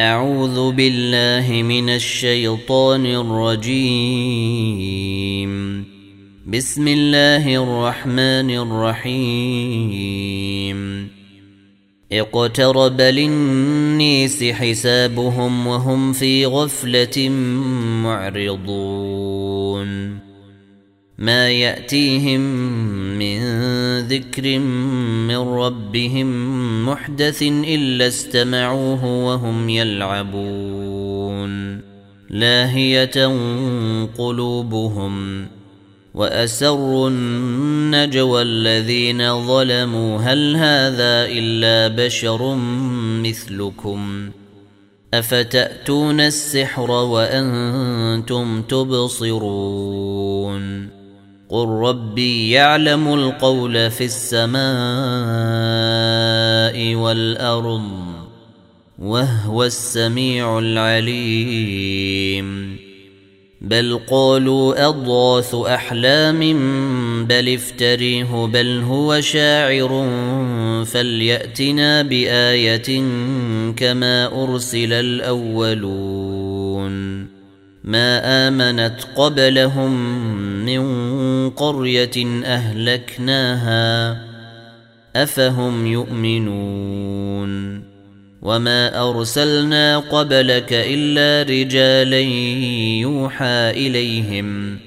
أعوذ بالله من الشيطان الرجيم. بسم الله الرحمن الرحيم. اقترب للنيس حسابهم وهم في غفلة معرضون. ما يأتيهم من ذكر من ربهم محدث إلا استمعوه وهم يلعبون. لاهية قلوبهم وأسروا النجوى الذين ظلموا. هل هذا إلا بشر مثلكم؟ أفتأتون السحر وأنتم تبصرون؟ قل ربي يعلم القول في السماء والارض وهو السميع العليم بل قالوا اضغاث احلام بل افتريه بل هو شاعر فلياتنا بايه كما ارسل الاولون ما آمنت قبلهم من قرية أهلكناها أفهم يؤمنون وما أرسلنا قبلك إلا رجالا يوحى إليهم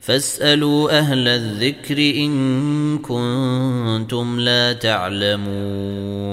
فاسألوا أهل الذكر إن كنتم لا تعلمون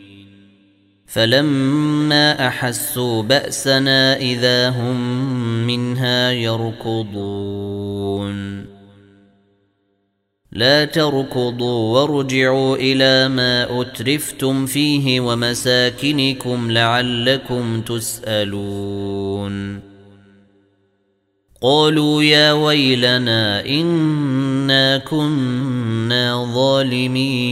فلما أحسوا بأسنا إذا هم منها يركضون. لا تركضوا وارجعوا إلى ما أترفتم فيه ومساكنكم لعلكم تسألون. قالوا يا ويلنا إنا كنا ظالمين.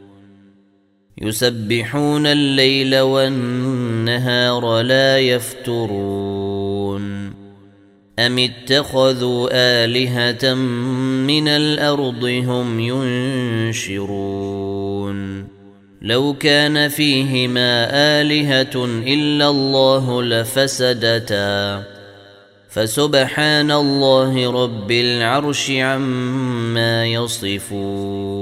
يسبحون الليل والنهار لا يفترون أم اتخذوا آلهة من الأرض هم ينشرون لو كان فيهما آلهة إلا الله لفسدتا فسبحان الله رب العرش عما يصفون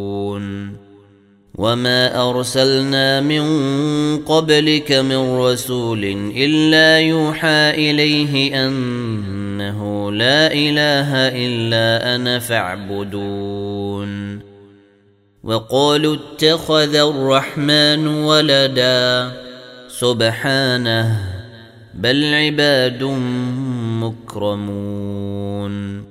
وما ارسلنا من قبلك من رسول الا يوحى اليه انه لا اله الا أنا فاعبدون. وقالوا اتخذ الرحمن ولدا. سبحانه. بل عباد مكرمون.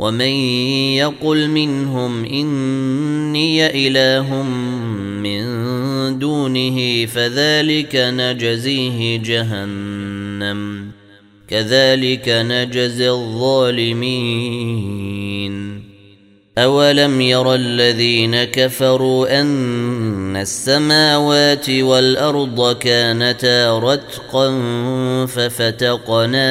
ومن يقل منهم اني اله من دونه فذلك نجزيه جهنم كذلك نجزي الظالمين أولم ير الذين كفروا أن السماوات والأرض كانتا رتقا ففتقناهما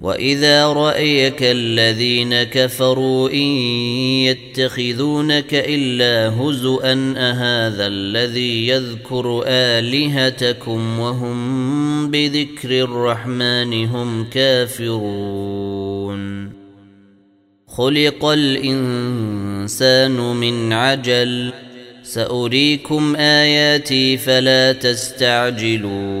واذا رايك الذين كفروا ان يتخذونك الا هزءا اهذا الذي يذكر الهتكم وهم بذكر الرحمن هم كافرون خلق الانسان من عجل ساريكم اياتي فلا تستعجلون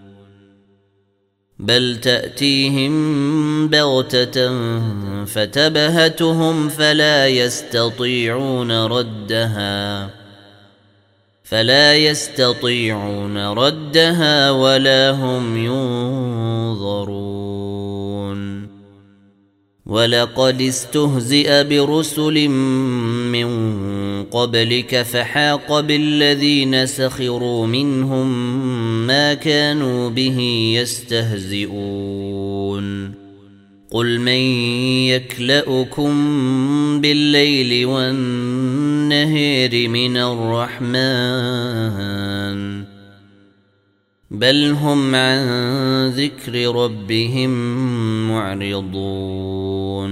بل تأتيهم بغتة فتبهتهم فلا يستطيعون ردها فلا يستطيعون ردها ولا هم ينظرون ولقد استهزئ برسل من قبلك فحاق بالذين سخروا منهم ما كانوا به يستهزئون. قل من يكلؤكم بالليل والنهير من الرحمن. بل هم عن ذكر ربهم معرضون.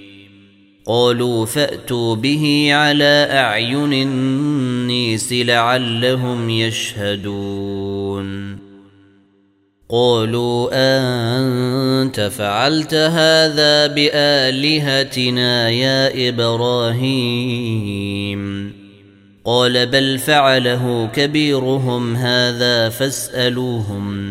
قالوا فأتوا به على أعين النيس لعلهم يشهدون. قالوا أنت فعلت هذا بآلهتنا يا إبراهيم. قال بل فعله كبيرهم هذا فاسألوهم.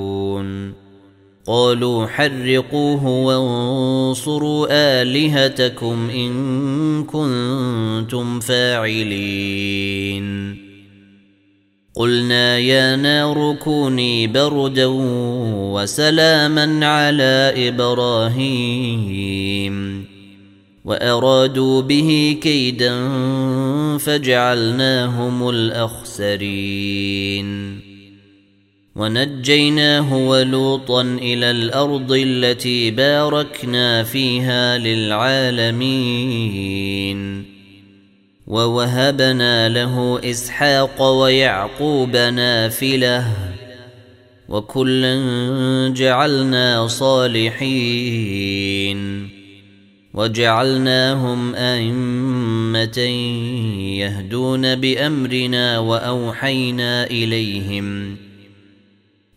قالوا حرقوه وانصروا آلهتكم إن كنتم فاعلين. قلنا يا نار كوني بردا وسلاما على إبراهيم. وأرادوا به كيدا فجعلناهم الأخسرين. ونجيناه ولوطا إلى الأرض التي باركنا فيها للعالمين. ووهبنا له إسحاق ويعقوب نافلة. وكلا جعلنا صالحين. وجعلناهم أئمة يهدون بأمرنا وأوحينا إليهم.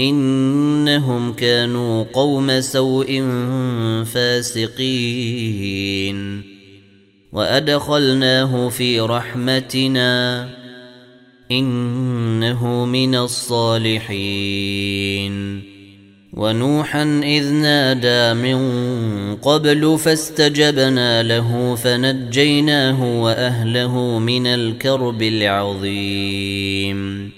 إنهم كانوا قوم سوء فاسقين. وأدخلناه في رحمتنا. إنه من الصالحين. ونوحا إذ نادى من قبل فاستجبنا له فنجيناه وأهله من الكرب العظيم.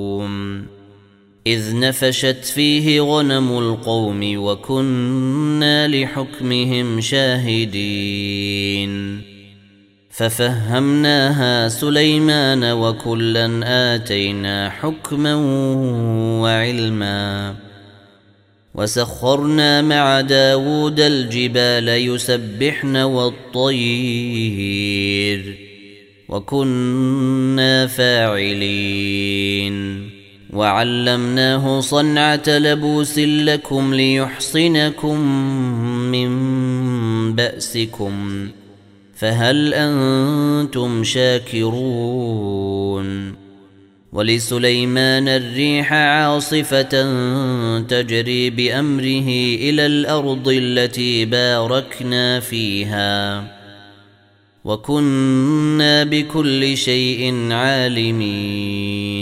إذ نفشت فيه غنم القوم وكنا لحكمهم شاهدين. ففهمناها سليمان وكلا آتينا حكما وعلما. وسخرنا مع داود الجبال يسبحن والطير. وكنا فاعلين. وعلمناه صنعة لبوس لكم ليحصنكم من بأسكم فهل أنتم شاكرون ولسليمان الريح عاصفة تجري بأمره إلى الأرض التي باركنا فيها وكنا بكل شيء عالمين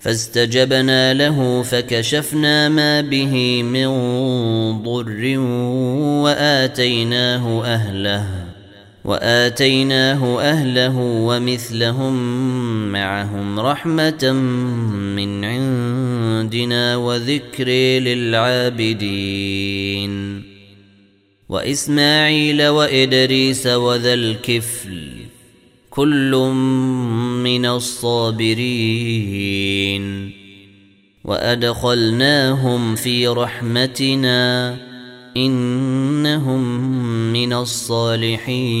فاستجبنا له فكشفنا ما به من ضر وآتيناه أهله وآتيناه أهله ومثلهم معهم رحمة من عندنا وذكر للعابدين. وإسماعيل وإدريس وذا الكفل كل من الصابرين وأدخلناهم في رحمتنا إنهم من الصالحين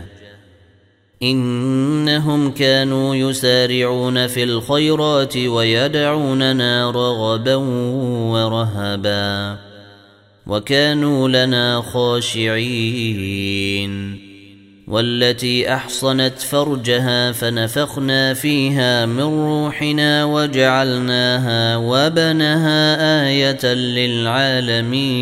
إنهم كانوا يسارعون في الخيرات ويدعوننا رغبا ورهبا وكانوا لنا خاشعين والتي أحصنت فرجها فنفخنا فيها من روحنا وجعلناها وبنها آية للعالمين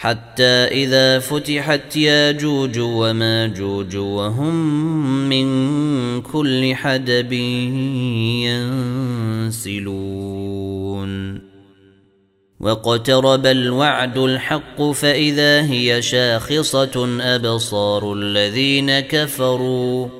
حتى إذا فتحت ياجوج وماجوج وهم من كل حدب ينسلون. واقترب الوعد الحق فإذا هي شاخصة أبصار الذين كفروا.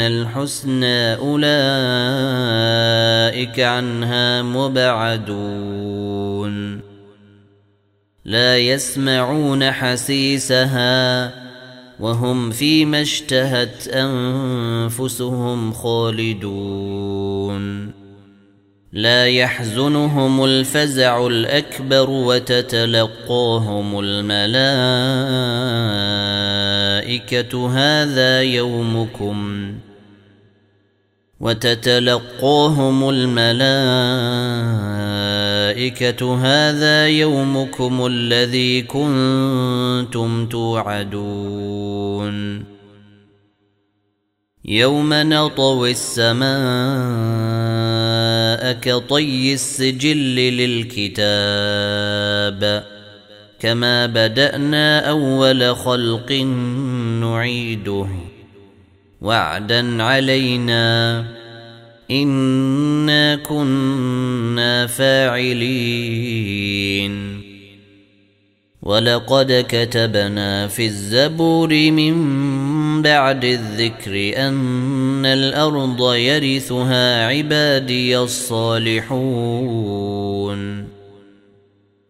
الحسنى أولئك عنها مبعدون. لا يسمعون حسيسها وهم فيما اشتهت أنفسهم خالدون. لا يحزنهم الفزع الأكبر وتتلقاهم الملائكة. هذا يومكم وتتلقاهم الملائكة هذا يومكم الذي كنتم توعدون. يوم نطوي السماء كطي السجل للكتاب كما بدأنا أول خلق نعيده. وعدا علينا. إنا كنا فاعلين. ولقد كتبنا في الزبور من بعد الذكر أن الأرض يرثها عبادي الصالحون.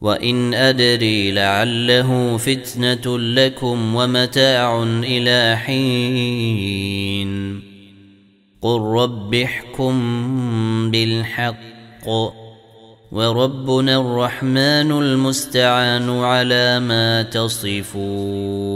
وان ادري لعله فتنه لكم ومتاع إلى حين قل رب احكم بالحق وربنا الرحمن المستعان على ما تصفون